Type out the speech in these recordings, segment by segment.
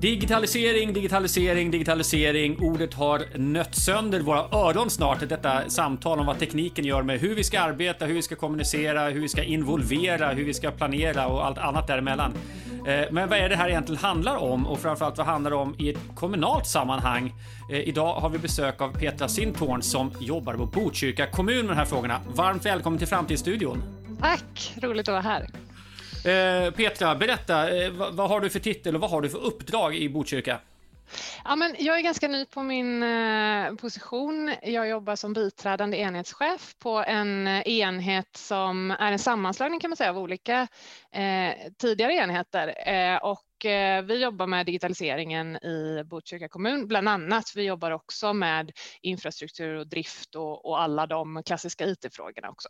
Digitalisering, digitalisering, digitalisering. Ordet har nött sönder våra öron snart. Detta samtal om vad tekniken gör med hur vi ska arbeta, hur vi ska kommunicera, hur vi ska involvera, hur vi ska planera och allt annat däremellan. Eh, men vad är det här egentligen handlar om och framförallt vad handlar det om i ett kommunalt sammanhang? Eh, idag har vi besök av Petra Sintorn som jobbar på Botkyrka kommun med de här frågorna. Varmt välkommen till Framtidsstudion. Tack, roligt att vara här. Eh, Petra, berätta, eh, vad, vad, har du för titel och vad har du för uppdrag i Botkyrka? Ja, men jag är ganska ny på min eh, position. Jag jobbar som biträdande enhetschef på en enhet som är en sammanslagning kan man säga av olika eh, tidigare enheter. Eh, och eh, vi jobbar med digitaliseringen i Botkyrka kommun, bland annat. Vi jobbar också med infrastruktur och drift och, och alla de klassiska IT-frågorna också.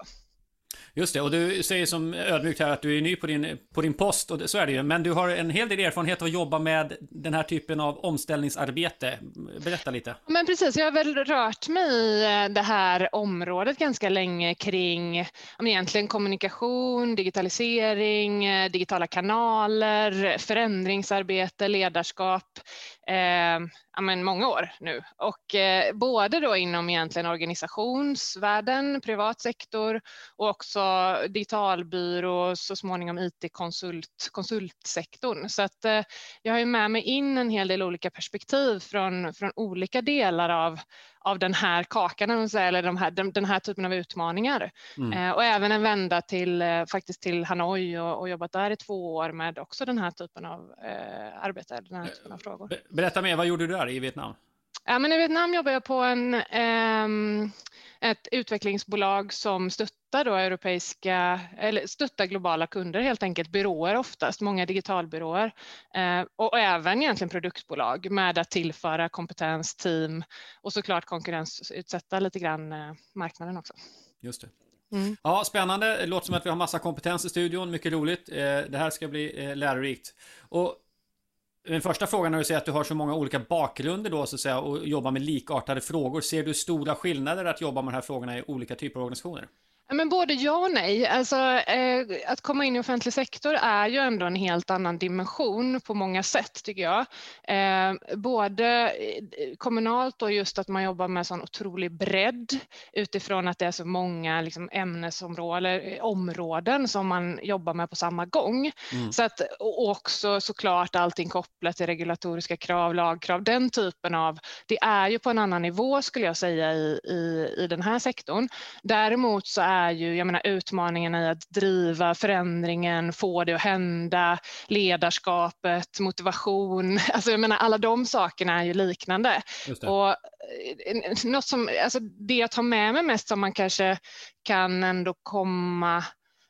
Just det, och du säger som ödmjukt här att du är ny på din, på din post, och så är det ju. Men du har en hel del erfarenhet av att jobba med den här typen av omställningsarbete. Berätta lite. Men precis, jag har väl rört mig i eh, det här området ganska länge kring egentligen kommunikation, digitalisering, eh, digitala kanaler, förändringsarbete, ledarskap eh, ja, men många år nu och eh, både då inom egentligen organisationsvärlden, privat sektor och också digitalbyrå och så småningom IT-konsult, konsultsektorn. Så att eh, jag har ju med mig in en hel del olika perspektiv från, från olika delar av, av den här kakan, eller de här, den, den här typen av utmaningar. Mm. Eh, och även en vända till, eh, faktiskt till Hanoi och, och, jobbat där i två år med också den här typen av eh, arbete, den här typen av frågor. Berätta mer, vad gjorde du där i Vietnam? Ja, men I Vietnam jobbar jag på en, eh, ett utvecklingsbolag som stöttar då europeiska, eller stöttar globala kunder helt enkelt, byråer oftast, många digitalbyråer eh, och även egentligen produktbolag med att tillföra kompetens, team och såklart konkurrensutsätta lite grann eh, marknaden också. Just det. Mm. Ja, spännande. Det låter som att vi har massa kompetens i studion. Mycket roligt. Eh, det här ska bli lärorikt. Och den första frågan när du säger att du har så många olika bakgrunder då så att säga och jobbar med likartade frågor. Ser du stora skillnader att jobba med de här frågorna i olika typer av organisationer? Men både ja och nej. Alltså, eh, att komma in i offentlig sektor är ju ändå en helt annan dimension på många sätt tycker jag. Eh, både kommunalt och just att man jobbar med sån otrolig bredd utifrån att det är så många liksom, ämnesområden eller områden som man jobbar med på samma gång. Mm. Så att, och också såklart allting kopplat till regulatoriska krav, lagkrav, den typen av, det är ju på en annan nivå skulle jag säga i, i, i den här sektorn. Däremot så är är ju jag menar, utmaningen i att driva förändringen, få det att hända, ledarskapet, motivation. Alltså jag menar, alla de sakerna är ju liknande. Och eh, något som, alltså det jag tar med mig mest som man kanske kan ändå komma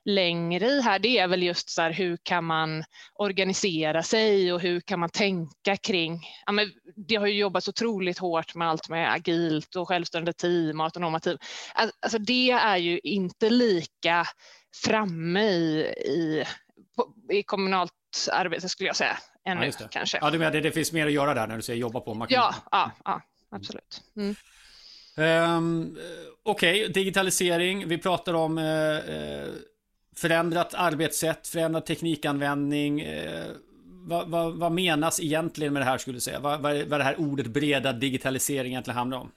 längre i här, det är väl just så här, hur kan man organisera sig och hur kan man tänka kring, ja, men det har ju jobbat otroligt hårt med allt med agilt och självständiga team och autonoma team. Alltså det är ju inte lika framme i, i, i kommunalt arbete skulle jag säga ännu ja, kanske. Ja, du menar det, det finns mer att göra där när du säger jobba på? Man kan... ja, ja, ja, absolut. Mm. Um, Okej, okay, digitalisering. Vi pratar om uh, förändrat arbetssätt, förändrad teknikanvändning. Eh, vad, vad, vad, menas egentligen med det här skulle du säga? Vad, vad, vad det här ordet breda digitalisering egentligen handlar om?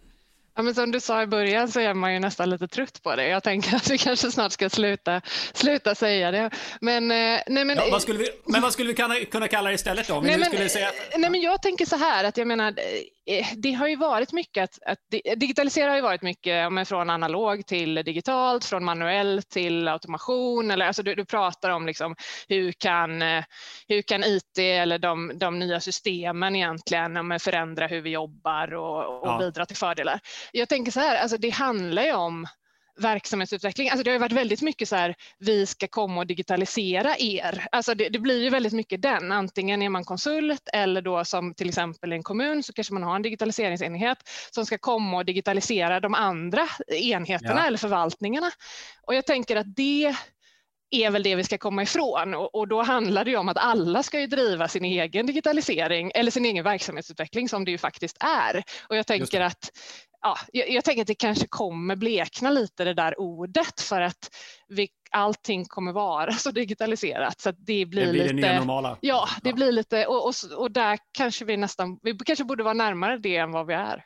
Ja, men som du sa i början så är man ju nästan lite trött på det. Jag tänker att vi kanske snart ska sluta, sluta säga det. Men, eh, nej, men, ja, vad skulle vi, men vad skulle vi kunna, kunna kalla det istället då? Nej, men, säga... nej, men jag tänker så här att jag menar Eh, det har ju varit mycket att, att digitalisera har ju varit mycket men från analog till digitalt, från manuell till automation. Eller, alltså du, du pratar om liksom hur, kan, eh, hur kan IT eller de, de nya systemen egentligen förändra hur vi jobbar och, och ja. bidra till fördelar. Jag tänker så här, alltså det handlar ju om verksamhetsutveckling. Alltså det har varit väldigt mycket så här, vi ska komma och digitalisera er. Alltså det, det, blir ju väldigt mycket den. Antingen är man konsult eller då som till exempel i en kommun så kanske man har en digitaliseringsenhet som ska komma och digitalisera de andra enheterna ja. eller förvaltningarna. Och jag tänker att det är väl det vi ska komma ifrån och, och, då handlar det ju om att alla ska ju driva sin egen digitalisering eller sin egen verksamhetsutveckling som det ju faktiskt är. Och jag tänker att ja, jag, jag, tänker att det kanske kommer blekna lite det där ordet för att vi, allting kommer vara så digitaliserat så det blir, det blir lite. Det nya normala. Ja, det ja. blir lite och, och, och där kanske vi nästan, vi kanske borde vara närmare det än vad vi är.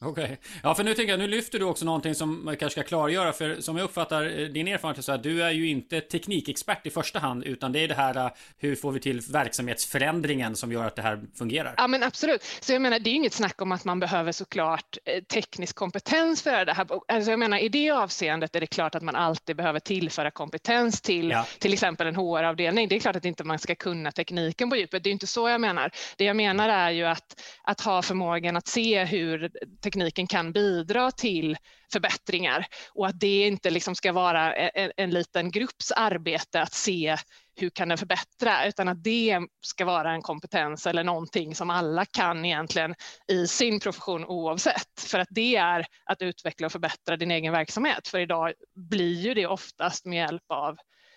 Okej. Okay. Ja, för nu tänker jag, nu lyfter du också någonting som man kanske ska klargöra. För som jag uppfattar eh, din erfarenhet så att du är ju inte teknikexpert i första hand, utan det är det här eh, hur får vi till verksamhetsförändringen som gör att det här fungerar? Ja, men absolut. Så jag menar, det är inget snack om att man behöver såklart eh, teknisk kompetens för det här. Alltså jag menar, i det avseendet är det klart att man alltid behöver tillföra kompetens till ja. till exempel en HR-avdelning. Det är klart att inte man ska kunna tekniken på djupet. Det är inte så jag menar. Det jag menar är ju att, att ha förmågan att se hur tekniken kan bidra till förbättringar och att det inte liksom ska vara en, en liten grupps arbete att se hur kan den förbättra, utan att det ska vara en kompetens eller någonting som alla kan egentligen i sin profession oavsett. För att det är att utveckla och förbättra din egen verksamhet. För idag blir ju det oftast med hjälp av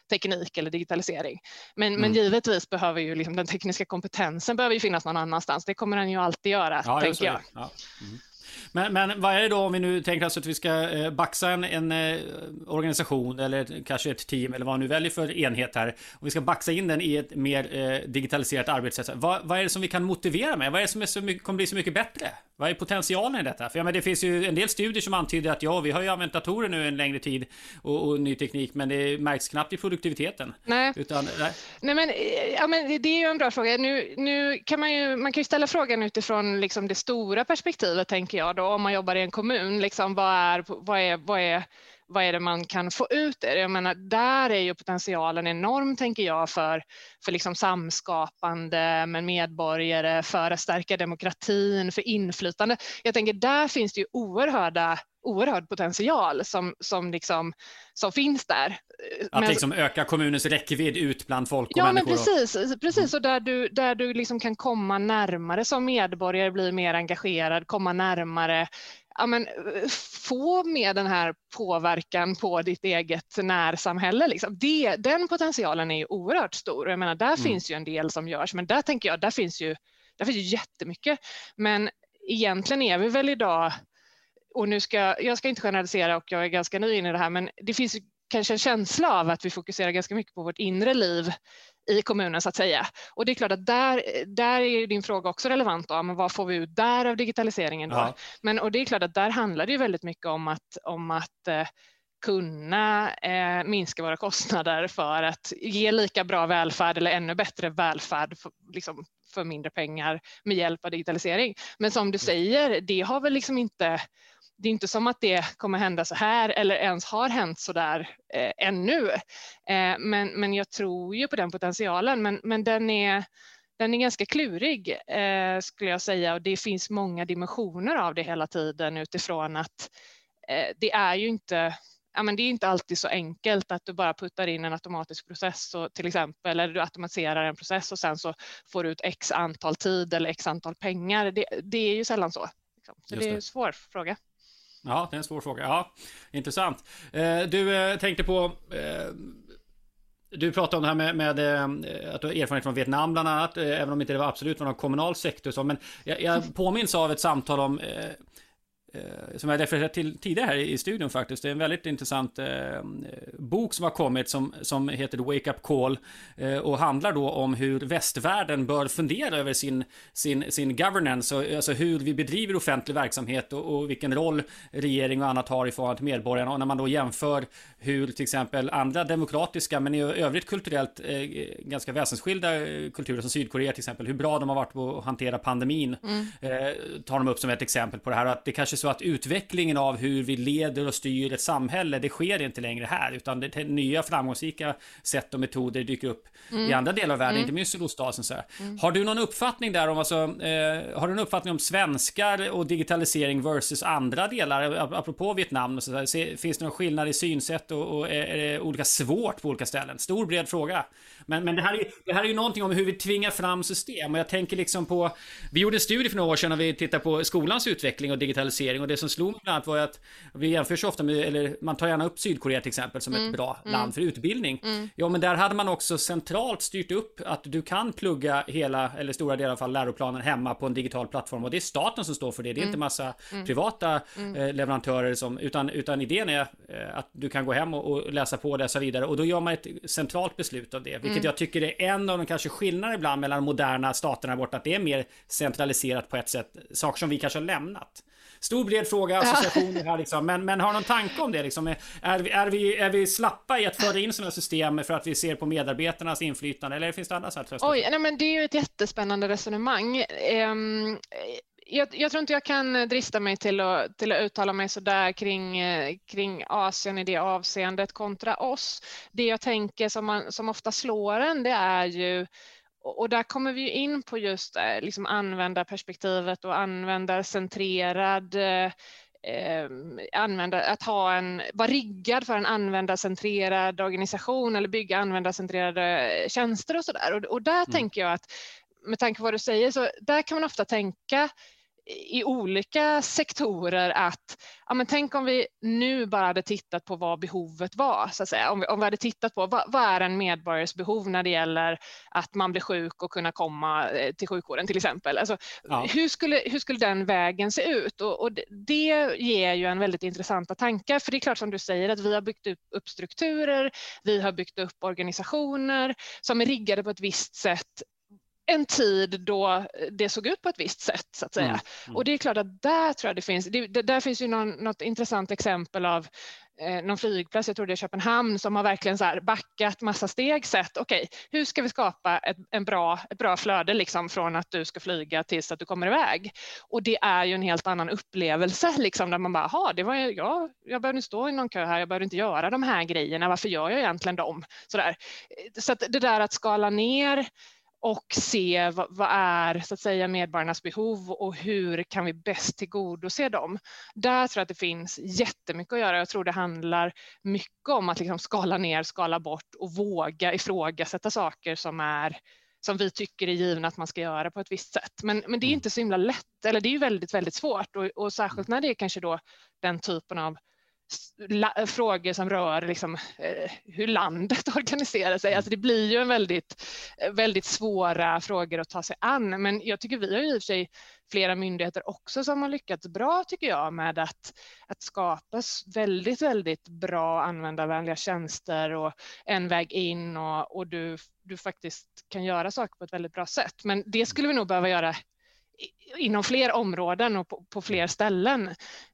teknik eller digitalisering. Men, mm. men givetvis behöver ju liksom den tekniska kompetensen behöver ju finnas någon annanstans. Det kommer den ju alltid göra, ja, tänker jag. Ja. Mm. Men, men vad är det då om vi nu tänker oss att vi ska eh, baxa en, en eh, organisation eller kanske ett team eller vad man nu väljer för enhet här. Om vi ska baxa in den i ett mer eh, digitaliserat arbetssätt. Vad, vad, är det som vi kan motivera med? Vad är det som är så mycket, kommer bli så mycket bättre? Vad är potentialen i detta? För ja, men det finns ju en del studier som antyder att ja, vi har ju använt datorer nu en längre tid och, och ny teknik, men det märks knappt i produktiviteten. Nej, Utan, nej. nej men, ja, men det är ju en bra fråga. Nu, nu kan man ju, man kan ju ställa frågan utifrån liksom det stora perspektivet, tänker jag då, då, om man jobbar i en kommun. Liksom, vad, är, vad, är, vad, är, vad är det man kan få ut det? Jag menar, där är ju potentialen enorm, tänker jag, för, för liksom samskapande med medborgare, för att stärka demokratin, för inflytande. Jag tänker, där finns det ju oerhörda oerhörd potential som, som, liksom, som finns där. Att men, liksom öka kommunens räckvidd ut bland folk och ja, människor? Ja, men precis. precis. Och där du, där du liksom kan komma närmare som medborgare, bli mer engagerad, komma närmare ja, men, få med den här påverkan på ditt eget närsamhälle. Liksom. Det, den potentialen är ju oerhört stor. Jag menar, där mm. finns ju en del som görs, men där tänker jag, där finns ju, där finns ju jättemycket. Men egentligen är vi väl idag, och nu ska, jag ska inte generalisera och jag är ganska ny in i det här, men det finns kanske en känsla av att vi fokuserar ganska mycket på vårt inre liv i kommunen så att säga. Och det är klart att där, där är din fråga också relevant. Då, men vad får vi ut där av digitaliseringen? Då? Ja. Men, och det är klart att där handlar det ju väldigt mycket om att, om att eh, kunna eh, minska våra kostnader för att ge lika bra välfärd eller ännu bättre välfärd för, liksom, för mindre pengar med hjälp av digitalisering. Men som du säger, det har väl liksom inte det är inte som att det kommer hända så här eller ens har hänt så där eh, ännu. Eh, men, men jag tror ju på den potentialen, men, men den, är, den är ganska klurig eh, skulle jag säga och det finns många dimensioner av det hela tiden utifrån att eh, det är ju inte Ja, men det är inte alltid så enkelt att du bara puttar in en automatisk process och, till exempel, eller du automatiserar en process och sen så får du ut x antal tid eller x antal pengar. Det, det är ju sällan så. Liksom. Så det är en svår fråga. Ja, det är en svår fråga. Ja, intressant. Eh, du eh, tänkte på... Eh, du pratade om det här med, med att du har erfarenhet från Vietnam bland annat, även om inte det var absolut var någon kommunal sektor. Så, men jag, jag påminns av ett samtal om Eh, som jag refererat till tidigare här i studion faktiskt. Det är en väldigt intressant eh, bok som har kommit som, som heter Wake Up Call eh, och handlar då om hur västvärlden bör fundera över sin, sin, sin governance, och, alltså hur vi bedriver offentlig verksamhet och, och vilken roll regering och annat har i förhållande till medborgarna. Och när man då jämför hur till exempel andra demokratiska men i övrigt kulturellt eh, ganska väsensskilda kulturer som Sydkorea till exempel, hur bra de har varit på att hantera pandemin, mm. eh, tar de upp som ett exempel på det här. Att det kanske så att utvecklingen av hur vi leder och styr ett samhälle, det sker inte längre här, utan det, nya framgångsrika sätt och metoder dyker upp mm. i andra delar av världen, mm. inte minst Sydostasien. Så mm. Har du någon uppfattning där om, alltså, eh, har du någon uppfattning om svenskar och digitalisering versus andra delar, apropå Vietnam? Och så där, finns det någon skillnad i synsätt och, och är det olika svårt på olika ställen? Stor bred fråga. Men, men det, här är, det här är ju någonting om hur vi tvingar fram system och jag tänker liksom på, vi gjorde en studie för några år sedan när vi tittade på skolans utveckling och digitalisering centralisering och det som slog mig bland annat var att vi jämför så ofta med, eller man tar gärna upp Sydkorea till exempel som mm. ett bra mm. land för utbildning. Mm. Ja men där hade man också centralt styrt upp att du kan plugga hela eller stora delar av fall läroplanen hemma på en digital plattform och det är staten som står för det. Det är inte mm. massa mm. privata mm. eh, leverantörer som, utan, utan idén är eh, att du kan gå hem och, och, läsa på och läsa vidare och då gör man ett centralt beslut av det, vilket jag tycker är en av de kanske skillnader ibland mellan de moderna staterna borta, att det är mer centraliserat på ett sätt, saker som vi kanske har lämnat. Stor bred fråga, associationer här liksom. Men, men har någon tanke om det liksom? Är, är, vi, är vi slappa i att föra in sådana system för att vi ser på medarbetarnas inflytande? Eller finns det andra sätt? Oj, nej, men det är ju ett jättespännande resonemang. Um, jag, jag, tror inte jag kan drista mig till att, till att uttala mig sådär kring, kring Asien i det avseendet kontra oss. Det jag tänker som, man, som ofta slår en, det är ju och där kommer vi in på just eh, liksom användarperspektivet och användarcentrerad eh, eh, använda, att ha en, vara riggad för en användarcentrerad organisation eller bygga användarcentrerade tjänster och sådär. Och, och där mm. tänker jag att med tanke på vad du säger så där kan man ofta tänka i olika sektorer att ja, men tänk om vi nu bara hade tittat på vad behovet var, så att säga. Om, vi, om vi hade tittat på vad, vad, är en medborgares behov när det gäller att man blir sjuk och kunna komma eh, till sjukvården till exempel. Alltså, ja. hur, skulle, hur skulle den vägen se ut? Och, och, det ger ju en väldigt intressanta tankar, för det är klart som du säger att vi har byggt upp, upp strukturer, vi har byggt upp organisationer som är riggade på ett visst sätt en tid då det såg ut på ett visst sätt så att säga. Mm, mm. Och det är klart att där tror jag det finns, det, där finns ju någon, något intressant exempel av eh, någon flygplats, jag tror det är Köpenhamn, som har verkligen så här backat massa steg sett, okej, okay, hur ska vi skapa ett, en bra, ett bra flöde liksom från att du ska flyga tills att du kommer iväg? Och det är ju en helt annan upplevelse liksom där man bara, ha, det var ja, jag behöver inte stå i någon kö här, jag behöver inte göra de här grejerna, varför gör jag egentligen dem? Så, där. så att det där att skala ner och se vad, vad, är så att säga medborgarnas behov och hur kan vi bäst tillgodose dem. Där tror jag att det finns jättemycket att göra. Jag tror det handlar mycket om att liksom skala ner, skala bort och våga ifrågasätta saker som är som vi tycker är givna att man ska göra på ett visst sätt. Men, men det är mm. inte så himla lätt, eller det är väldigt, väldigt svårt och, och särskilt när det är kanske då den typen av frågor som rör liksom, eh, hur landet organiserar sig. Alltså det blir ju en väldigt, eh, väldigt svåra frågor att ta sig an. Men jag tycker vi har i och för sig flera myndigheter också som har lyckats bra tycker jag med att, att skapa väldigt, väldigt bra användarvänliga tjänster och en väg in och, och du, du faktiskt kan göra saker på ett väldigt bra sätt. Men det skulle vi nog behöva göra inom fler områden och på, på fler ställen.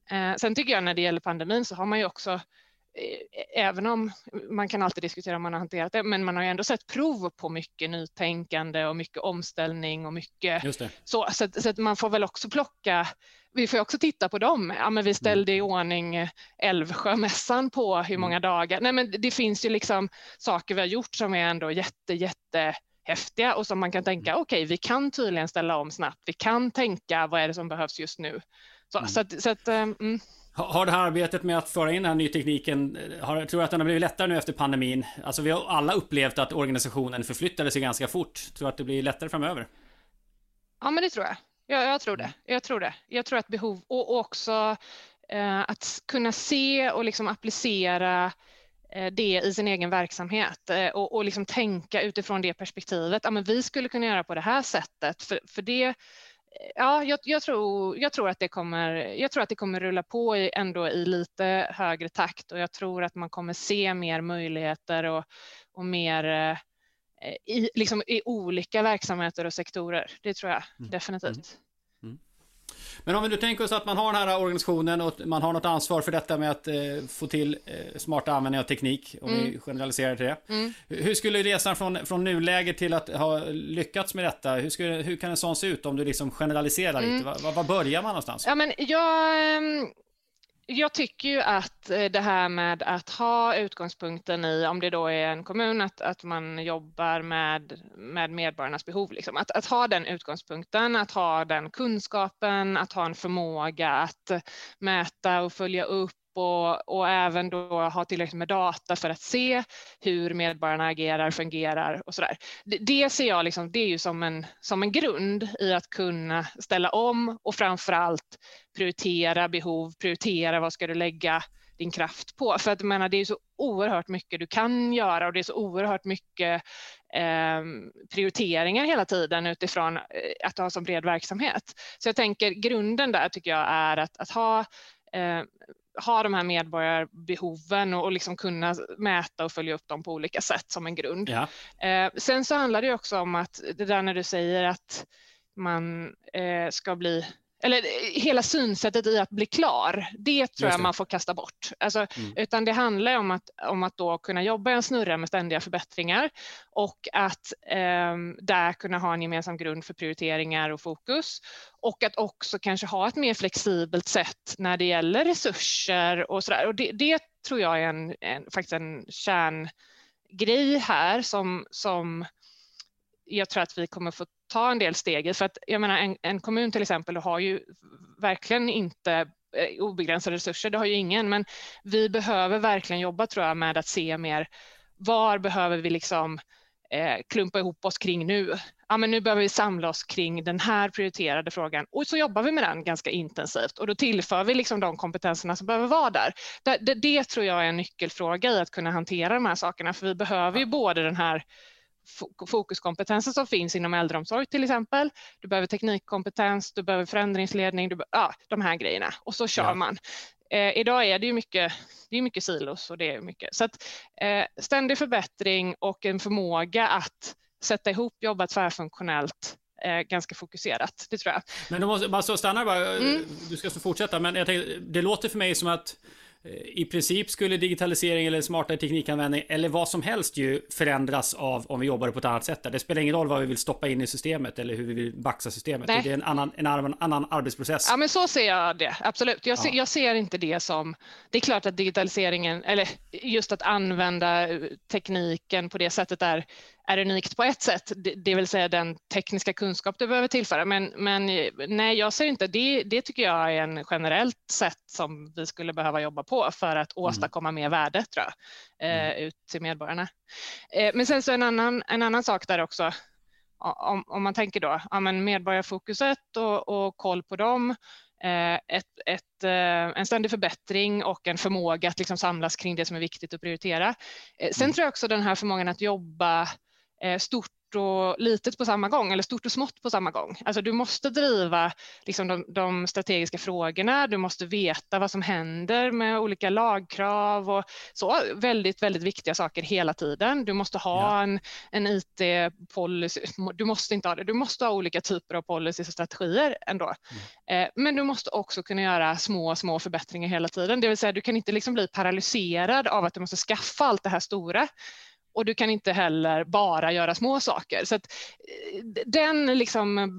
Eh, sen tycker jag när det gäller pandemin så har man ju också eh, även om man kan alltid diskutera om man har hanterat det, men man har ju ändå sett prov på mycket nytänkande och mycket omställning och mycket så, så, så att man får väl också plocka vi får också titta på dem. Ja, men vi ställde i ordning Älvsjömässan på hur många dagar? Nej, men det finns ju liksom saker vi har gjort som är ändå jätte, jätte häftiga och som man kan tänka, mm. okej, okay, vi kan tydligen ställa om snabbt. Vi kan tänka, vad är det som behövs just nu? Så, mm. så, att, så att, mm. Har det här arbetet med att föra in den här nytekniken, har, tror du att den har blivit lättare nu efter pandemin? Alltså vi har alla upplevt att organisationen förflyttade sig ganska fort. Tror du att det blir lättare framöver? Ja, men det tror jag. Ja, jag tror det. Mm. Jag tror det. Jag tror att behov och också eh, att kunna se och liksom applicera Eh, det i sin egen verksamhet eh, och, och liksom tänka utifrån det perspektivet. Ja, men vi skulle kunna göra på det här sättet för, för det eh, Ja, jag, jag, tror, jag, tror att det kommer, jag tror att det kommer rulla på i, ändå i lite högre takt och jag tror att man kommer se mer möjligheter och, och mer i, liksom i olika verksamheter och sektorer. Det tror jag mm. definitivt. Men om vi nu tänker oss att man har den här organisationen och man har något ansvar för detta med att eh, få till eh, smarta användning av teknik, om mm. vi generaliserar till det. Mm. Hur skulle resan från, från nuläget till att ha lyckats med detta, hur, skulle, hur kan en sån se ut om du liksom generaliserar mm. lite? Var, var börjar man någonstans? Ja, men jag, ehm, jag tycker ju att eh, det här med att ha utgångspunkten i, om det då är en kommun, att, att man jobbar med, med medborgarnas behov. Liksom. Att, att ha den utgångspunkten, att ha den kunskapen, att ha en förmåga att mäta och följa upp och, och även då ha tillräckligt med data för att se hur medborgarna agerar, fungerar och sådär. Det, det ser jag liksom, det är ju som en, som en grund i att kunna ställa om och framför allt prioritera behov, prioritera vad ska du lägga din kraft på. För att jag menar, det är så oerhört mycket du kan göra och det är så oerhört mycket eh, prioriteringar hela tiden utifrån att att ha så bred verksamhet. Så jag tänker grunden där tycker jag är att, att ha eh, ha de här medborgarbehoven och, och liksom kunna mäta och följa upp dem på olika sätt som en grund. Ja. Eh, sen så handlar det också om att det där när du säger att man eh, ska bli eller eh, hela synsättet i att bli klar, det tror jag man får kasta bort. Alltså, mm. Utan det handlar om att, om att då kunna jobba i en snurra med ständiga förbättringar och att eh, där kunna ha en gemensam grund för prioriteringar och fokus och att också kanske ha ett mer flexibelt sätt när det gäller resurser och sådär. Och det, det tror jag är en, en, faktiskt en kärngrej här som, som jag tror att vi kommer få ta en del steg För att jag menar, en, en kommun till exempel har ju verkligen inte eh, obegränsade resurser, det har ju ingen, men vi behöver verkligen jobba tror jag med att se mer var behöver vi liksom eh, klumpa ihop oss kring nu? Ja, men nu behöver vi samla oss kring den här prioriterade frågan. Och så jobbar vi med den ganska intensivt. Och då tillför vi liksom de kompetenserna som behöver vara där. Det, det, det tror jag är en nyckelfråga i att kunna hantera de här sakerna, för vi behöver ju både den här fokuskompetensen som finns inom äldreomsorg till exempel. Du behöver teknikkompetens, du behöver förändringsledning, du ja, de här grejerna och så kör ja. man. Eh, idag är det ju mycket, det är mycket silos och det är mycket så att eh, ständig förbättring och en förmåga att sätta ihop, jobba tvärfunktionellt eh, ganska fokuserat, det tror jag. Men då måste man så stannar bara, mm. du ska så fortsätta, men tänkte, det låter för mig som att i princip skulle digitalisering eller smartare teknikanvändning eller vad som helst ju förändras av om vi jobbar på ett annat sätt. Det spelar ingen roll vad vi vill stoppa in i systemet eller hur vi vill baxa systemet. Nej. Det är en annan, en annan, arbetsprocess. Ja, men så ser jag det. Absolut. Jag ser, ja. jag ser inte det som... Det är klart att digitaliseringen, eller just att använda tekniken på det sättet är är unikt på ett sätt, det vill säga den tekniska kunskap du behöver tillföra. Men, men nej, jag ser inte det. Det tycker jag är en generellt sätt som vi skulle behöva jobba på för att mm. åstadkomma mer värde tror jag, eh, mm. ut till medborgarna. Eh, men sen så en annan, en annan sak där också, om, om man tänker då, ja, men medborgarfokuset och, och koll på dem, eh, ett, ett, en ständig förbättring och en förmåga att liksom samlas kring det som är viktigt att prioritera. Sen mm. tror jag också den här förmågan att jobba Eh, stort och litet på samma gång eller stort och smått på samma gång. Alltså du måste driva liksom de, de, strategiska frågorna, du måste veta vad som händer med olika lagkrav och så. Väldigt, väldigt viktiga saker hela tiden. Du måste ha ja. en, en IT-policy, du måste inte ha det, du måste ha olika typer av policies och strategier ändå. Mm. Eh, men du måste också kunna göra små, små förbättringar hela tiden, det vill säga du kan inte liksom bli paralyserad av att du måste skaffa allt det här stora och du kan inte heller bara göra små saker. Så eh, den, liksom, eh,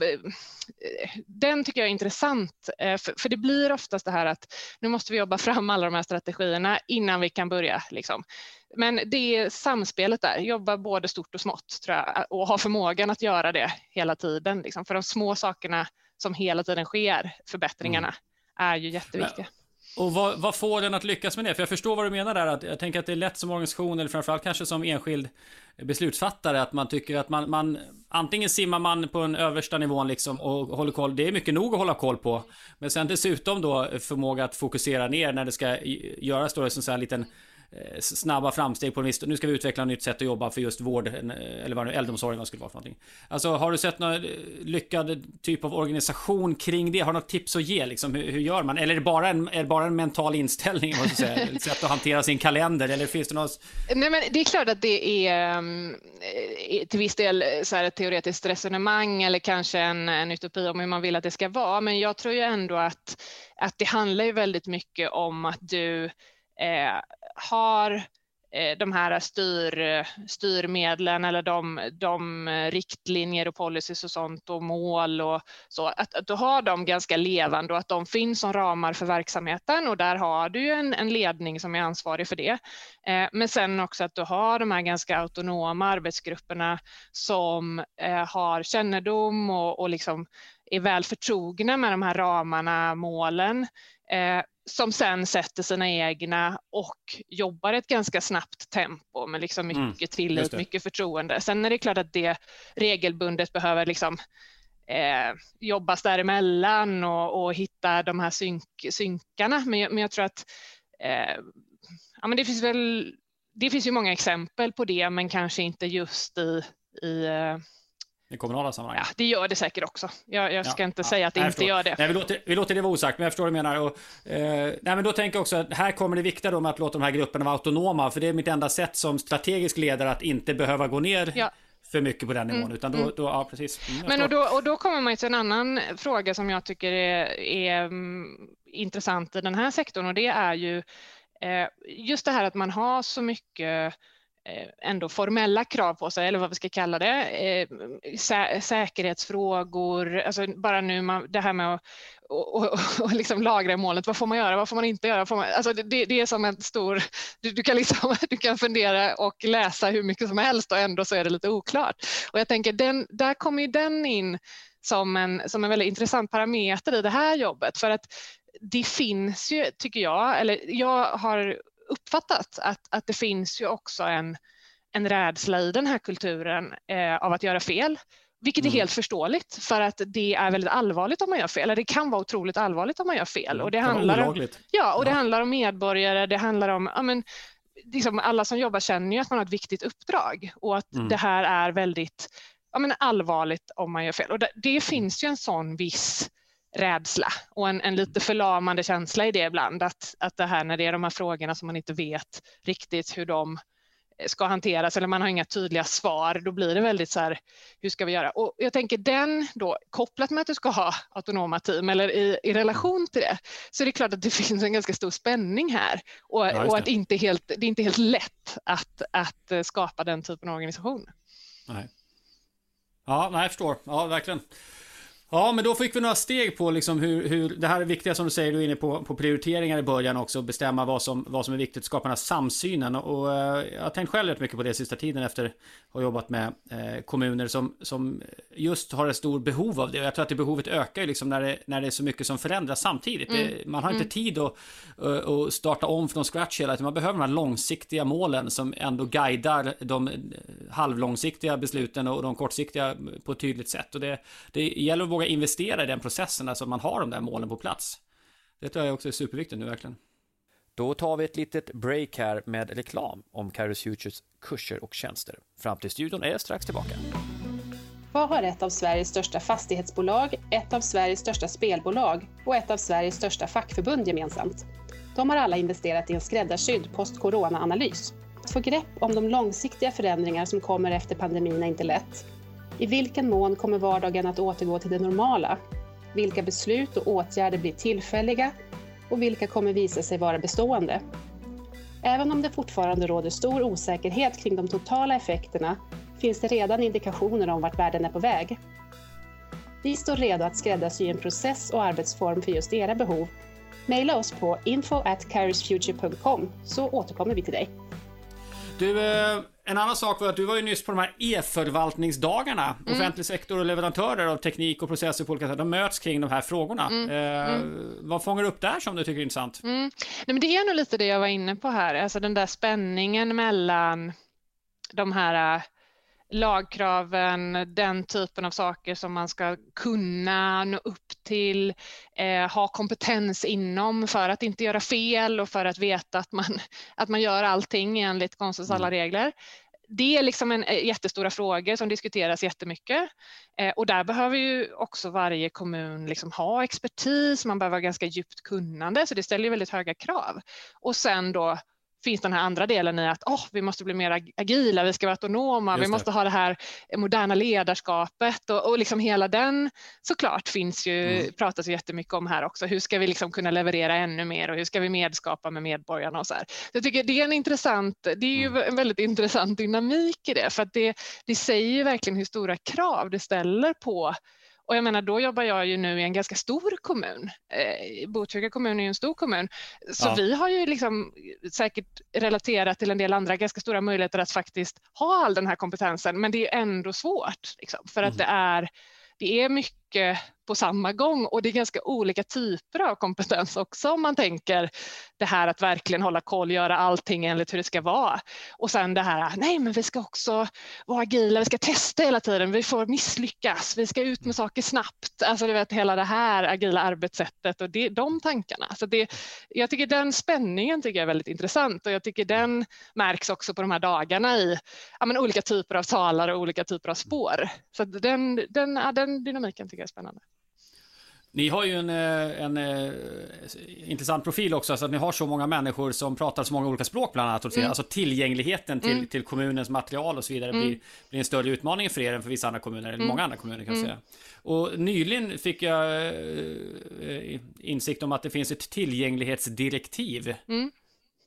den tycker jag är intressant, eh, för, det blir oftast det här att nu måste vi jobba fram alla de här strategierna innan vi kan börja. Liksom. Men det är samspelet där, jobba både stort och smått tror jag, och ha förmågan att göra det hela tiden. Liksom. För de små sakerna som hela tiden sker, förbättringarna, mm. är ju jätteviktiga. Och vad, vad, får den att lyckas med det? För jag förstår vad du menar där. Att jag tänker att det är lätt som organisation eller framförallt kanske som enskild beslutsfattare att man tycker att man, man antingen simmar man på den översta nivån liksom och håller koll. Det är mycket nog att hålla koll på. Men sen dessutom då förmåga att fokusera ner när det ska göras då en sån här liten Eh, snabba framsteg på en viss... Nu ska vi utveckla ett nytt sätt att jobba för just vård, eller vad det äldreomsorgen skulle vara för någonting. Alltså har du sett någon eh, lyckad typ av organisation kring det? Har du något tips att ge liksom? Hur, hur gör man? Eller är det bara en, är det bara en mental inställning, måste säga? Ett sätt att hantera sin kalender? Eller finns det något... Nej men det är klart att det är eh, till viss del så här ett teoretiskt resonemang eller kanske en, en utopi om hur man vill att det ska vara. Men jag tror ju ändå att, att det handlar ju väldigt mycket om att du eh, har eh, de här styr, styrmedlen eller de, de riktlinjer och policies och sånt och mål och så, att, att du har dem ganska levande och att de finns som ramar för verksamheten och där har du ju en, en ledning som är ansvarig för det. Eh, men sen också att du har de här ganska autonoma arbetsgrupperna som eh, har kännedom och, och liksom är väl förtrogna med de här ramarna, målen, eh, som sen sätter sina egna och jobbar ett ganska snabbt tempo med liksom mm, mycket tillit, mycket förtroende. Sen är det klart att det regelbundet behöver liksom eh, jobbas däremellan och, och hitta de här synk, synkarna. Men, men jag tror att eh, ja, men det finns väl det finns ju många exempel på det, men kanske inte just i, i eh, i kommunala sammanhang? Ja, det gör det säkert också. Jag, jag ska ja, inte ja, säga att det inte gör det. Nej, vi, låter, vi låter det vara osagt, men jag förstår vad du menar. Och, eh, nej, men då tänker jag också att här kommer det viktiga då med att låta de här grupperna vara autonoma, för det är mitt enda sätt som strategisk ledare att inte behöva gå ner ja. för mycket på den nivån. Mm, utan då, mm. då, ja, precis. Mm, men och då, och då kommer man till en annan fråga som jag tycker är, är um, intressant i den här sektorn och det är ju eh, just det här att man har så mycket Eh, ändå formella krav på sig, eller vad vi ska kalla det, eh, sä säkerhetsfrågor, alltså bara nu man, det här med att och, och, och liksom lagra målet, vad får man göra, vad får man inte göra? Man, alltså det, det, är som en stor, du, du, kan liksom, du kan fundera och läsa hur mycket som helst och ändå så är det lite oklart. Och jag tänker, den, där kommer ju den in som en, som en väldigt intressant parameter i det här jobbet, för att det finns ju, tycker jag, eller jag har uppfattat att, att det finns ju också en, en rädsla i den här kulturen eh, av att göra fel. Vilket är mm. helt förståeligt för att det är väldigt allvarligt om man gör fel. Eller det kan vara otroligt allvarligt om man gör fel. Och det, handlar om, ja, och det handlar om medborgare, det handlar om ja, men, liksom alla som jobbar känner ju att man har ett viktigt uppdrag och att mm. det här är väldigt ja, men allvarligt om man gör fel. Och det, det finns ju en sån viss rädsla och en, en, lite förlamande känsla i det ibland. Att, att det här när det är de här frågorna som man inte vet riktigt hur de ska hanteras eller man har inga tydliga svar, då blir det väldigt så här, hur ska vi göra? Och jag tänker den då, kopplat med att du ska ha autonoma team eller i, i relation till det, så är det klart att det finns en ganska stor spänning här och, ja, och att inte helt, det är inte helt lätt att, att skapa den typen av organisation. Nej. Ja, nej, jag förstår. Ja, verkligen. Ja, men då fick vi några steg på liksom hur, hur det här är viktiga som du säger, du är inne på, på prioriteringar i början också, bestämma vad som, vad som är viktigt, skapa den här samsynen. Och eh, jag har tänkt själv rätt mycket på det sista tiden efter att ha jobbat med eh, kommuner som, som just har ett stort behov av det. Och jag tror att det behovet ökar liksom när, det, när det är så mycket som förändras samtidigt. Mm. Det, man har inte mm. tid att, att starta om från scratch hela tiden. Man behöver de här långsiktiga målen som ändå guidar de halvlångsiktiga besluten och de kortsiktiga på ett tydligt sätt. Och det, det gäller att våga investera i den processen, alltså man har de där målen på plats. Det tror jag också är superviktigt nu verkligen. Då tar vi ett litet break här med reklam om Kairos Futures kurser och tjänster. Fram till studion är strax tillbaka. Vad har ett av Sveriges största fastighetsbolag, ett av Sveriges största spelbolag och ett av Sveriges största fackförbund gemensamt? De har alla investerat i en skräddarsydd post-corona-analys. Att få grepp om de långsiktiga förändringar som kommer efter pandemin är inte lätt i vilken mån kommer vardagen att återgå till det normala? Vilka beslut och åtgärder blir tillfälliga? Och vilka kommer visa sig vara bestående? Även om det fortfarande råder stor osäkerhet kring de totala effekterna finns det redan indikationer om vart världen är på väg. Vi står redo att skräddarsy en process och arbetsform för just era behov. Maila oss på info at så återkommer vi till dig. Du, eh, en annan sak var att du var ju nyss på de här e-förvaltningsdagarna. Mm. Offentlig sektor och leverantörer av teknik och processer på olika sätt. De möts kring de här frågorna. Mm. Eh, mm. Vad fångar du upp där som du tycker är intressant? Mm. Nej, men det är nog lite det jag var inne på här. Alltså den där spänningen mellan de här lagkraven, den typen av saker som man ska kunna nå upp till, eh, ha kompetens inom för att inte göra fel och för att veta att man, att man gör allting enligt konstens alla mm. regler. Det är liksom en eh, jättestora frågor som diskuteras jättemycket eh, och där behöver ju också varje kommun liksom ha expertis, man behöver ha ganska djupt kunnande så det ställer väldigt höga krav. Och sen då finns den här andra delen i att oh, vi måste bli mer agila, vi ska vara autonoma, vi måste ha det här moderna ledarskapet och, och liksom hela den såklart finns ju, mm. pratas ju jättemycket om här också. Hur ska vi liksom kunna leverera ännu mer och hur ska vi medskapa med medborgarna och så här. Så jag tycker det är en intressant, det är ju mm. en väldigt intressant dynamik i det för att det, det säger ju verkligen hur stora krav det ställer på och jag menar, då jobbar jag ju nu i en ganska stor kommun. Eh, Botkyrka kommun är ju en stor kommun. Så ja. vi har ju liksom säkert relaterat till en del andra ganska stora möjligheter att faktiskt ha all den här kompetensen. Men det är ändå svårt liksom, för att mm. det är det är mycket mycket på samma gång och det är ganska olika typer av kompetens också om man tänker det här att verkligen hålla koll, göra allting enligt hur det ska vara. Och sen det här, nej men vi ska också vara agila, vi ska testa hela tiden, vi får misslyckas, vi ska ut med saker snabbt. Alltså du vet hela det här agila arbetssättet och det, de tankarna. Så det, jag tycker den spänningen tycker jag är väldigt intressant och jag tycker den märks också på de här dagarna i ja, men olika typer av talare och olika typer av spår. Så den, den, ja, den dynamiken tycker är spännande. Ni har ju en, eh, en, en, eh, intressant profil också, så att ni har så många människor som pratar så många olika språk bland annat. Mm. Alltså tillgängligheten till, mm. till kommunens material och så vidare mm. blir, blir en större utmaning för er än för vissa andra kommuner, eller mm. många andra kommuner kan jag mm. säga. Och nyligen fick jag eh, insikt om att det finns ett tillgänglighetsdirektiv.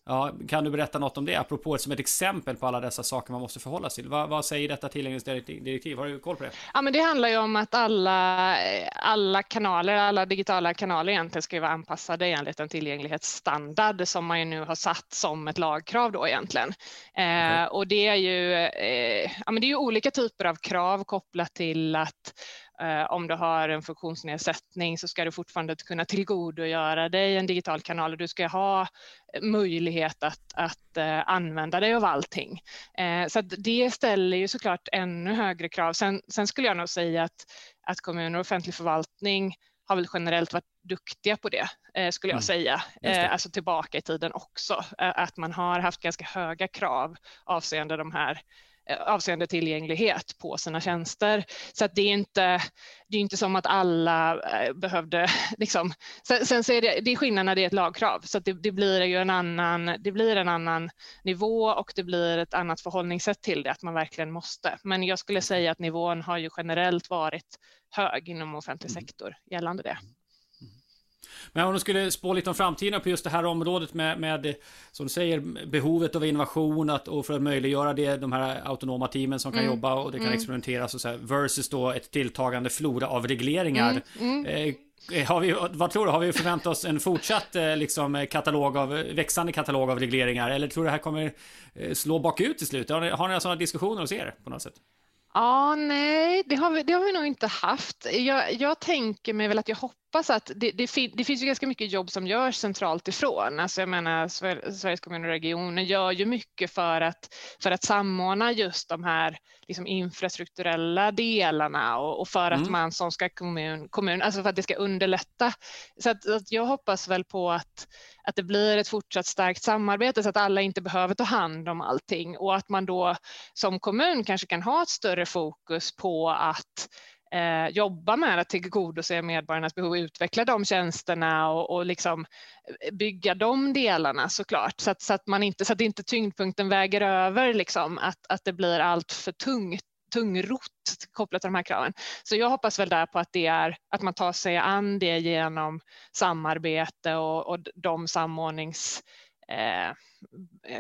Ja, kan du berätta något om det, apropå som ett exempel på alla dessa saker man måste förhålla sig till? Vad, vad säger detta tillgänglighetsdirektiv? Har du koll på det? Ja, men det handlar ju om att alla, alla kanaler, alla digitala kanaler egentligen ska vara anpassade enligt en tillgänglighetsstandard som man ju nu har satt som ett lagkrav då egentligen. Eh, och det är ju, eh, ja, men det är ju olika typer av krav kopplat till att om du har en funktionsnedsättning så ska du fortfarande kunna tillgodogöra dig en digital kanal och du ska ha möjlighet att, att uh, använda dig av allting. Så det ställer ju såklart ännu högre krav. Sen, sen, skulle jag nog säga att, att kommuner och offentlig förvaltning har väl generellt varit duktiga på det, skulle jag mm. säga. Alltså tillbaka i tiden också, att man har haft ganska höga krav avseende de här Eh, avseende tillgänglighet på sina tjänster. Så att det är inte, det är inte som att alla eh, behövde liksom. Sen, sen så är det, det är skillnad när det är ett lagkrav så att det, det, blir ju en annan, det blir en annan nivå och det blir ett annat förhållningssätt till det, att man verkligen måste. Men jag skulle säga att nivån har ju generellt varit hög inom offentlig mm. sektor gällande det. Men om du skulle spå lite om framtiden på just det här området med, med som du säger, behovet av innovation att, och för att möjliggöra det, de här autonoma teamen som kan mm. jobba och det kan mm. experimenteras och så här, versus då ett tilltagande flora av regleringar. Mm. mm. Eh, har vi, vad tror du, har vi förväntat oss en fortsatt eh, liksom, katalog av, växande katalog av regleringar? Eller tror du det här kommer eh, slå bakut till slut? Har ni, har ni sådana diskussioner hos er på något sätt? Ja, nej, det har vi, det har vi nog inte haft. Jag, jag tänker mig väl att jag hoppas hoppas att det, det, det, finns ju ganska mycket jobb som görs centralt ifrån. Alltså jag menar, Sveriges kommuner och regioner gör ju mycket för att, för att samordna just de här liksom infrastrukturella delarna och, och för mm. att man som ska kommun, kommun, alltså för att det ska underlätta. Så att, att jag hoppas väl på att, att det blir ett fortsatt starkt samarbete så att alla inte behöver ta hand om allting och att man då som kommun kanske kan ha ett större fokus på att eh, jobba med att tillgodose medborgarnas behov, utveckla de tjänsterna och, och liksom eh, bygga de delarna såklart så att, så att, man inte, så att inte tyngdpunkten väger över liksom, att, att det blir allt för tungt tungrot kopplat till de här kraven. Så jag hoppas väl där på att det är att man tar sig an det genom samarbete och, och de samordnings, eh,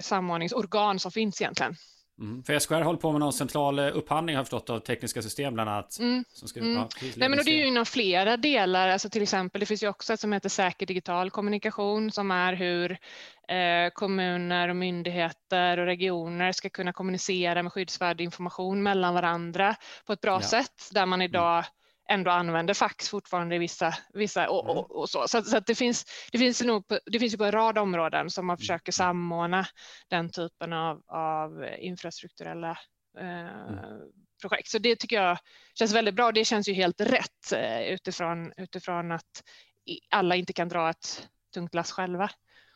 samordningsorgan som finns egentligen. Mm. För SKR håller på med någon central eh, upphandling har jag förstått av tekniska system bland annat. Mm. Som ska, mm. ja, Nej, men det är ju inom flera delar, alltså till exempel det finns ju också ett som heter säker digital kommunikation som är hur eh, kommuner och myndigheter och regioner ska kunna kommunicera med skyddsvärd information mellan varandra på ett bra ja. sätt där man mm. Ändå använder fax fortfarande i vissa, vissa och, och, mm. och så. Så, så det, finns, det, finns nog på, det finns ju på en rad områden som man mm. försöker samordna den typen av, av infrastrukturella eh, mm. projekt. Så det tycker jag känns väldigt bra. Det känns ju helt rätt eh, utifrån, utifrån att alla inte kan dra ett tungt lass själva.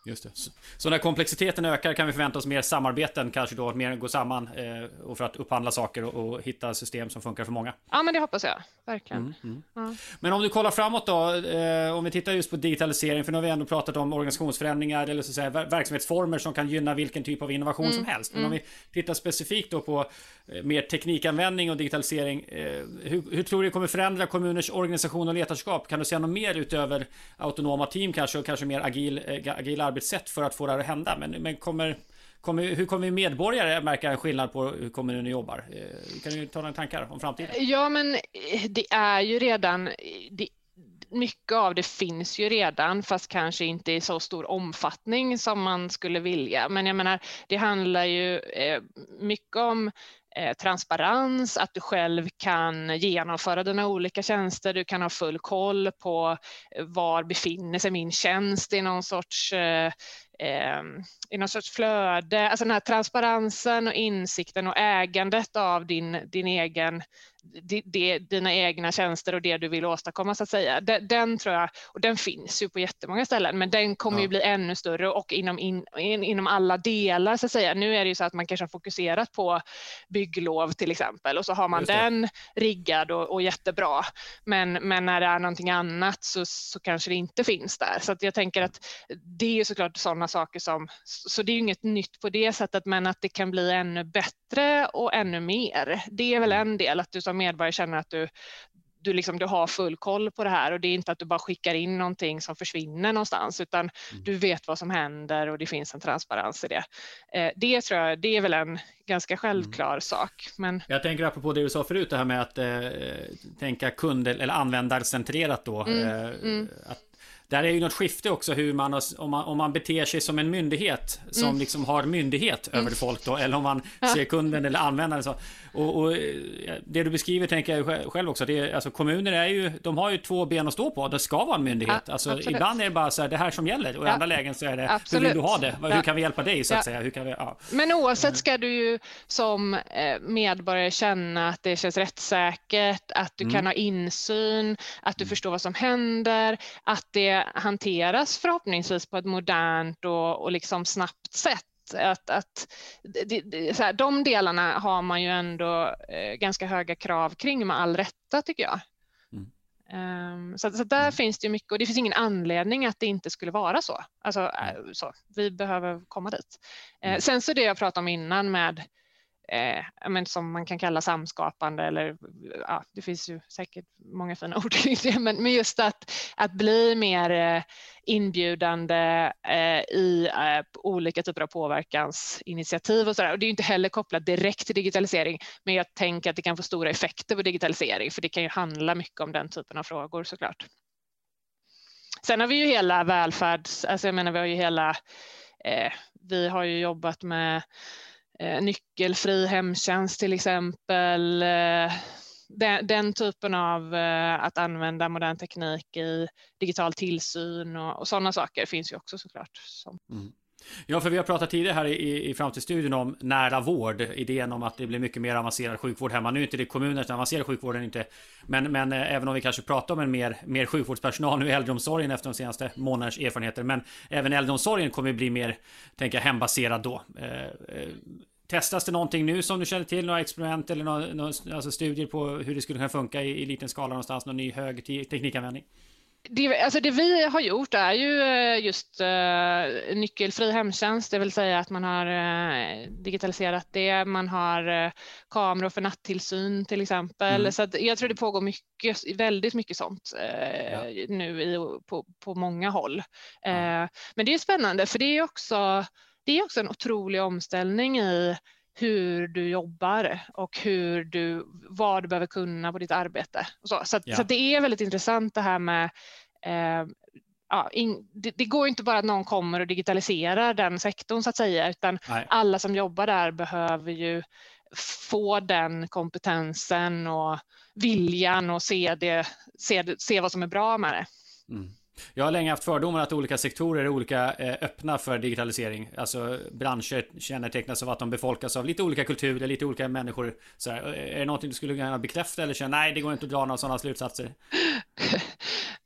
Just det. Så, när komplexiteten ökar kan vi förvänta oss mer samarbeten, kanske då mer gå samman eh, och för att upphandla saker och, och, hitta system som funkar för många? Ja, men det hoppas jag verkligen. Mm, mm. Ja. Men om du kollar framåt då, eh, om vi tittar just på digitalisering, för nu har vi ändå pratat om organisationsförändringar eller så att säga, verksamhetsformer som kan gynna vilken typ av innovation mm, som helst. Men om mm. vi tittar specifikt då på eh, mer teknikanvändning och digitalisering, eh, hur, hur, tror du det kommer förändra kommuners organisation och ledarskap? Kan du säga något mer utöver autonoma team kanske och kanske mer agil, eh, agil arbetssätt för att få det här att hända. Men, men kommer, kommer, hur kommer medborgare märka en skillnad på hur kommunen jobbar? Eh, kan du ta några tankar om framtiden? Ja, men eh, det är ju redan eh, det, mycket av det finns ju redan, fast kanske inte i så stor omfattning som man skulle vilja. Men jag menar, det handlar ju mycket om eh, transparens, att du själv kan genomföra dina olika tjänster, du kan ha full koll på eh, var befinner sig min tjänst i någon sorts eh, i någon sorts flöde, alltså den här transparensen och insikten och ägandet av din, din egen det, dina egna tjänster och det du vill åstadkomma så att säga. Den, den, tror jag, och den finns ju på jättemånga ställen, men den kommer ja. ju bli ännu större och inom, in, in, inom alla delar så att säga. Nu är det ju så att man kanske har fokuserat på bygglov till exempel och så har man den riggad och, och, jättebra. Men, men när det är någonting annat så, så kanske det inte finns där. Så att jag tänker att det är ju såklart sådana saker som, så det är ju inget nytt på det sättet, men att det kan bli ännu bättre och ännu mer. Det är väl mm. en del, att du som medborgare känner att du, du, liksom, du har full koll på det här och det är inte att du bara skickar in någonting som försvinner någonstans utan mm. du vet vad som händer och det finns en transparens i det. Eh, det tror jag, det är väl en ganska självklar mm. sak. Men... Jag tänker apropå det du sa förut, det här med att eh, tänka kund eller användarcentrerat då. Mm. Eh, mm. Att där är ju något skifte också hur man, om man, om man beter sig som en myndighet som mm. liksom har myndighet över mm. folk då, eller om man ser kunden eller användaren så. Och, och, det du beskriver tänker jag själv också, det är, alltså kommuner är ju, de har ju två ben att stå på, det ska vara en myndighet. Ja, alltså, ibland är det bara så här, det här som gäller och i ja. andra lägen så är det, absolut. hur vill du ha det? Hur kan vi hjälpa dig så att säga? Hur kan vi, Men oavsett ska du ju som eh, medborgare känna att det känns rättssäkert, att du mm. kan ha insyn, att du mm. förstår vad som händer, att det hanteras förhoppningsvis på ett modernt och, och liksom snabbt sätt. Att, att, det, det, så här, de delarna har man ju ändå eh, ganska höga krav kring med all rätta tycker jag. Mm. Um, så, så, där mm. finns det mycket och det finns ingen anledning att det inte skulle vara så. Alltså, äh, så vi behöver komma dit. Uh, sen så det jag pratade om innan med eh, men som man kan kalla samskapande eller ja, det finns ju säkert många fina ord kring det, men, men just att, att bli mer eh, inbjudande eh, i eh, olika typer av påverkansinitiativ och sådär. Och det är inte heller kopplat direkt till digitalisering, men jag tänker att det kan få stora effekter på digitalisering, för det kan ju handla mycket om den typen av frågor såklart. Sen har vi ju hela välfärds, alltså jag menar vi har ju hela, eh, vi har ju jobbat med Eh, nyckelfri hemtjänst till exempel. Eh, den, den, typen av eh, att använda modern teknik i digital tillsyn och, och sådana saker finns ju också såklart. Som. Mm. Ja, för vi har pratat tidigare här i, i Framtidsstudion om nära vård. Idén om att det blir mycket mer avancerad sjukvård hemma. Nu är inte det kommuner som avancerar sjukvården inte. Men, men eh, även om vi kanske pratar om en mer, mer sjukvårdspersonal nu i äldreomsorgen efter de senaste månadernas erfarenheter. Men även äldreomsorgen kommer bli mer, tänker jag, hembaserad då. Eh, eh, Testas det någonting nu som du känner till? Några experiment eller några, några alltså studier på hur det skulle kunna funka i, i liten skala någonstans? Någon ny hög teknikanvändning? Det, alltså det vi har gjort är ju eh, just uh, nyckelfri hemtjänst, det vill säga att man har uh, digitaliserat det. Man har uh, kameror för nattillsyn till exempel. Mm. Så jag tror det pågår mycket, väldigt mycket sånt ja. nu i, på, på många håll. Ja. Men det är spännande för det är också det är också en otrolig omställning i hur du jobbar och hur du, vad du behöver kunna på ditt arbete. så så, ja. så det är väldigt intressant det här med eh, ja, in, det, det, går inte bara att någon kommer och digitaliserar den sektorn så att säga, utan Nej. alla som jobbar där behöver ju få den kompetensen och viljan och se, det, se, se vad som är bra med det. Mm. Jag har länge haft fördomar att olika sektorer är olika eh, öppna för digitalisering. Alltså branscher kännetecknas av att de befolkas av lite olika kulturer, lite olika människor. Så här, är det någonting du skulle kunna bekräfta eller känna nej, det går inte att dra några sådana slutsatser?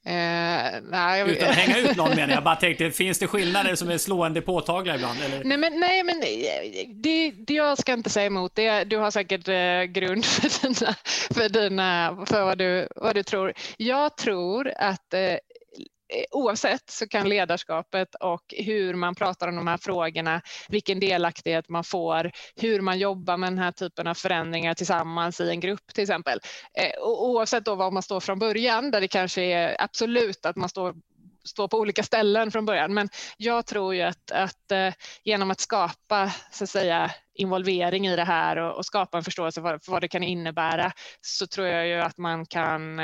Eh, nej, jag... Utan att hänga ut någon menar jag. Bara tänkte, finns det skillnader som är slående påtagliga ibland? Eller? Nej, men, nej, men det, det jag ska inte säga emot det. Du har säkert eh, grund för, dina, för, dina, för vad, du, vad du tror. Jag tror att eh, Eh, Eh, oavsett så kan ledarskapet och hur man pratar om de här frågorna, vilken delaktighet man får, hur man jobbar med den här typen av förändringar tillsammans i en grupp till exempel. Eh, oavsett då var man står från början, där det kanske är absolut att man står stå på olika ställen från början. Men jag tror ju att, att eh, genom att skapa så att säga, involvering i det här och, och skapa en förståelse för, för vad det kan innebära så tror jag ju att man kan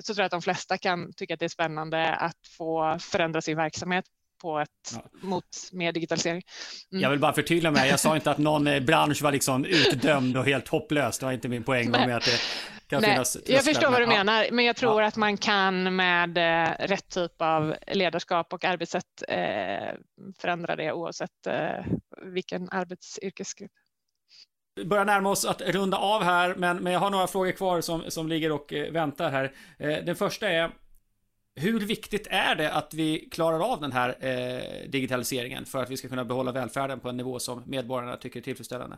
så tror jag att de flesta kan tycka att det är spännande att få förändra sin verksamhet på ett, ja. mot mer digitalisering. Mm. Jag vill bara förtydliga mig, jag sa inte att någon eh, bransch var liksom utdömd och helt hopplös, det var inte min poäng med att det kan Nej, finnas Jag förstår vad du menar, men jag tror ja. att man kan med eh, rätt typ av ledarskap och arbetssätt eh, förändra det oavsett eh, vilken arbetsyrkesgrupp börjar närma oss att runda av här, men, men jag har några frågor kvar som, som ligger och eh, väntar här. Eh, den första är hur viktigt är det att vi klarar av den här eh, digitaliseringen för att vi ska kunna behålla välfärden på en nivå som medborgarna tycker är tillfredsställande?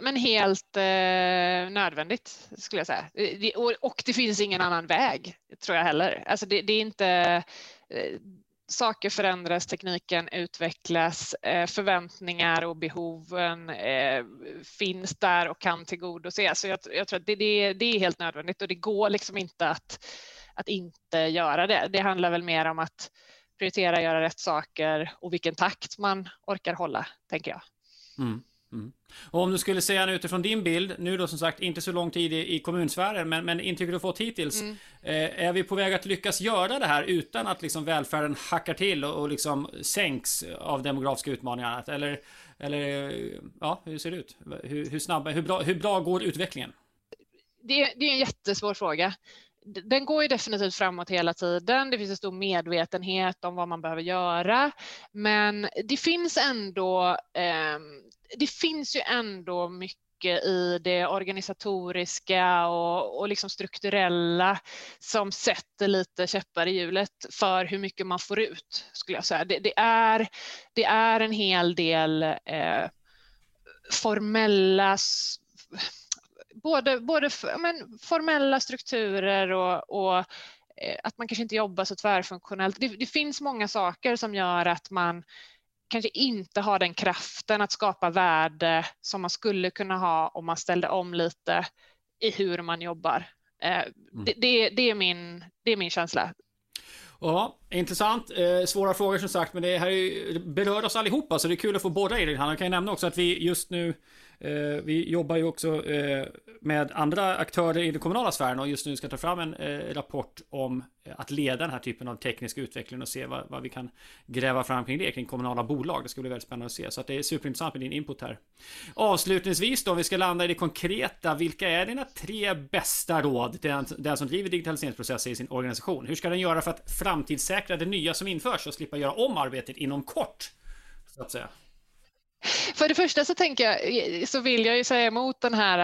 Men helt eh, nödvändigt skulle jag säga. Eh, det, och, och, det finns ingen annan väg tror jag heller. Alltså det, det är inte eh, saker förändras, tekniken utvecklas, eh, förväntningar och behoven eh, finns där och kan tillgodoses. Så jag, jag tror att det, det, det, är helt nödvändigt och det går liksom inte att, att inte göra det. Det handlar väl mer om att prioritera, göra rätt saker och vilken takt man orkar hålla, tänker jag. Mm. Mm. Och om du skulle säga utifrån din bild, nu då som sagt inte så lång tid i, i kommunsfären, men, men intrycket du fått hittills. Mm. Eh, är vi på väg att lyckas göra det här utan att liksom välfärden hackar till och, och liksom sänks av demografiska utmaningar? Eller, eller ja, hur ser det ut? Hur, hur snabba, hur bra, hur bra går utvecklingen? Det, det är en jättesvår fråga den går ju definitivt framåt hela tiden. Det finns en stor medvetenhet om vad man behöver göra, men det finns ändå eh, det finns ju ändå mycket i det organisatoriska och, och liksom strukturella som sätter lite käppar i hjulet för hur mycket man får ut, skulle jag säga. Det, det är, det är en hel del eh, formella både, både men, formella strukturer och, och eh, att man kanske inte jobbar så tvärfunktionellt. Det, det, finns många saker som gör att man kanske inte har den kraften att skapa värde som man skulle kunna ha om man ställde om lite i hur man jobbar. Eh, mm. Det, det, det, är min, det är min känsla. Ja, intressant. Eh, svåra frågor som sagt, men det här är, berör oss allihopa, så det är kul att få i det. Han kan ju nämna också att vi just nu Eh, vi jobbar ju också eh, med andra aktörer i den kommunala sfären och just nu ska ta fram en eh, rapport om att leda den här typen av teknisk utveckling och se vad, vad, vi kan gräva fram kring det, kring kommunala bolag. Det ska bli väldigt spännande att se. Så att det är superintressant med din input här. Avslutningsvis då, om vi ska landa i det konkreta. Vilka är dina tre bästa råd till den, den som driver digitaliseringsprocesser i sin organisation? Hur ska den göra för att framtidssäkra det nya som införs och slippa göra om arbetet inom kort? Så att säga. För det första så tänker jag, så vill jag ju säga emot den här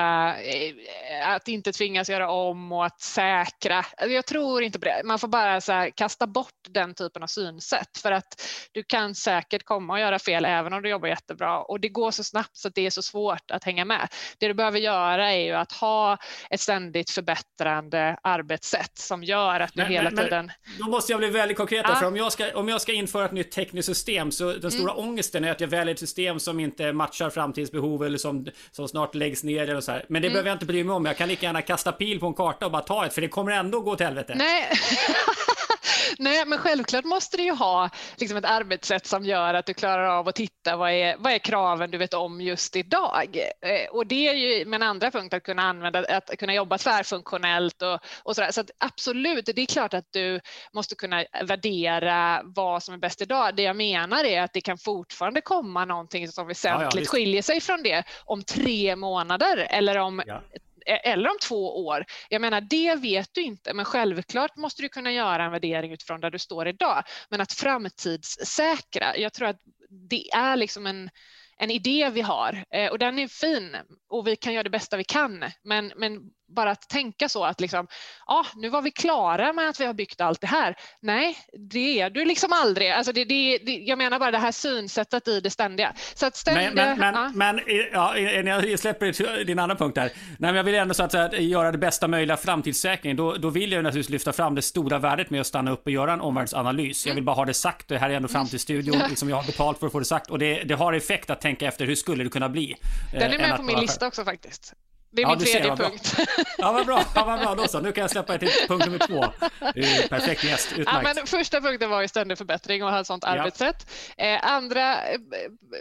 äh, att inte tvingas göra om och att säkra. Jag tror inte på det. Man får bara så kasta bort den typen av synsätt för att du kan säkert komma och göra fel även om du jobbar jättebra och det går så snabbt så att det är så svårt att hänga med. Det du behöver göra är ju att ha ett ständigt förbättrande arbetssätt som gör att du men, hela men, tiden... Då måste jag bli väldigt konkret ah. för om jag, ska, om jag ska införa ett nytt tekniskt system så den stora mm. ångesten är att jag väljer ett system som inte matchar framtidsbehov eller som, som snart läggs ner eller så här. Men det mm. behöver jag inte bry mig om. Jag kan lika gärna kasta pil på en karta och bara ta ett för det kommer ändå gå till helvete. Nej. Nej, men självklart måste du ju ha liksom ett arbetssätt som gör att du klarar av att titta vad är, vad är kraven du vet om just idag? Eh, och det är ju min andra punkt att kunna använda, att kunna jobba tvärfunktionellt och, och sådär. Så att absolut, det är klart att du måste kunna värdera vad som är bäst idag. Det jag menar är att det kan fortfarande komma någonting som väsentligt ja, ja, skiljer sig från det om tre månader eller om ja E-, eller om två år. Jag menar, det vet du inte, men självklart måste du kunna göra en värdering utifrån där du står idag. Men att framtidssäkra, jag tror att det är liksom en, en idé vi har eh, och den är fin och vi kan göra det bästa vi kan. Men, men bara att tänka så att liksom, ja, nu var vi klara med att vi har byggt allt det här. Nej, det är du liksom aldrig. Alltså det, det, det, jag menar bara det här synsättet i det ständiga. Så att ständiga, men, men, ja. men, ja, jag släpper din andra punkt där. Nej, men jag vill ändå så att, att göra det bästa möjliga framtidssäkring. Då, då vill jag naturligtvis lyfta fram det stora värdet med att stanna upp och göra en omvärldsanalys. Jag vill bara ha det sagt. Det här är ändå framtidsstudion. Liksom jag har betalt för att få det sagt. Och det, det har effekt att tänka efter hur skulle det kunna bli. Den är eh, med på min lista också faktiskt. Det är Ja, min tredje punkt. Ja, vad bra. Ja, vad bra. Då så. Nu kan jag släppa er till punkt nummer två. Perfekt gäst. Ja, Utmärkt. men första punkten var ju ständig förbättring och ha ett sådant Ja. arbetssätt. Eh, andra eh,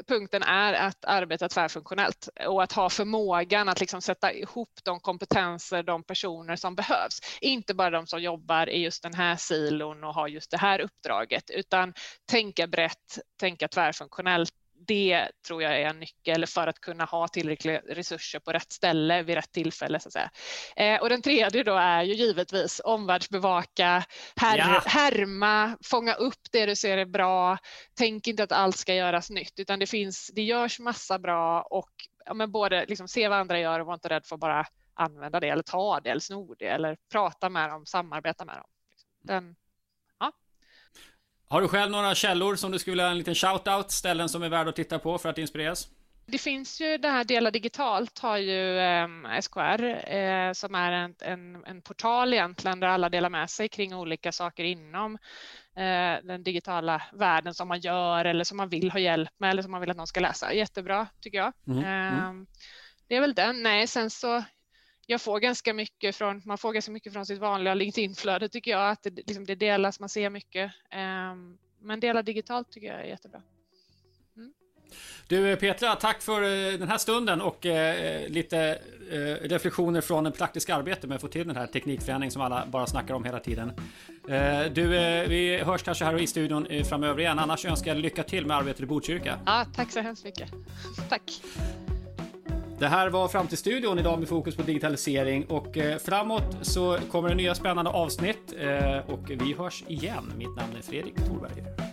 punkten är att arbeta tvärfunktionellt och att ha förmågan att liksom sätta ihop de kompetenser, de personer som behövs. Inte bara de som jobbar i just den här silon och har just det här uppdraget, utan tänka brett, tänka tvärfunktionellt. Det tror jag är en nyckel för att kunna ha tillräckliga resurser på rätt ställe vid rätt tillfälle. Så att säga. Eh, och den tredje då är ju givetvis omvärldsbevaka, här, Ja. härma, fånga upp det du ser är bra. Tänk inte att allt ska göras nytt, utan det finns, det görs massa bra och ja, men både liksom se vad andra gör och vara inte rädd för att bara använda det eller ta det eller sno det eller prata med dem, samarbeta med dem. Den, Har du själv några källor som du skulle vilja ha en liten shout-out? Ställen som är värda att titta på för att inspireras? Det finns ju det här Dela digitalt har ju eh, SKR eh, som är en, en, en portal egentligen där alla delar med sig kring olika saker inom eh, den digitala världen som man gör eller som man vill ha hjälp med eller som man vill att någon ska läsa. Jättebra tycker jag. Mm, mm. Eh, det är väl den. Nej, sen så jag får ganska mycket från, man får ganska mycket från sitt vanliga LinkedIn-flöde tycker jag, att det, liksom, det delas, man ser mycket. Eh, men dela digitalt tycker jag är jättebra. Du Petra, tack för eh, den här stunden och eh, lite eh, reflektioner från det praktiska arbetet med att få till den här teknikförändringen som alla bara snackar om hela tiden. Eh, du, eh, vi hörs kanske här i studion eh, framöver igen. Annars önskar jag lycka till med arbetet i Botkyrka. Ja, tack så hemskt mycket. Tack. Det här var Framtidsstudion idag med fokus på digitalisering och eh, framåt så kommer det nya spännande avsnitt eh, och vi hörs igen. Mitt namn är Fredrik Thorberger.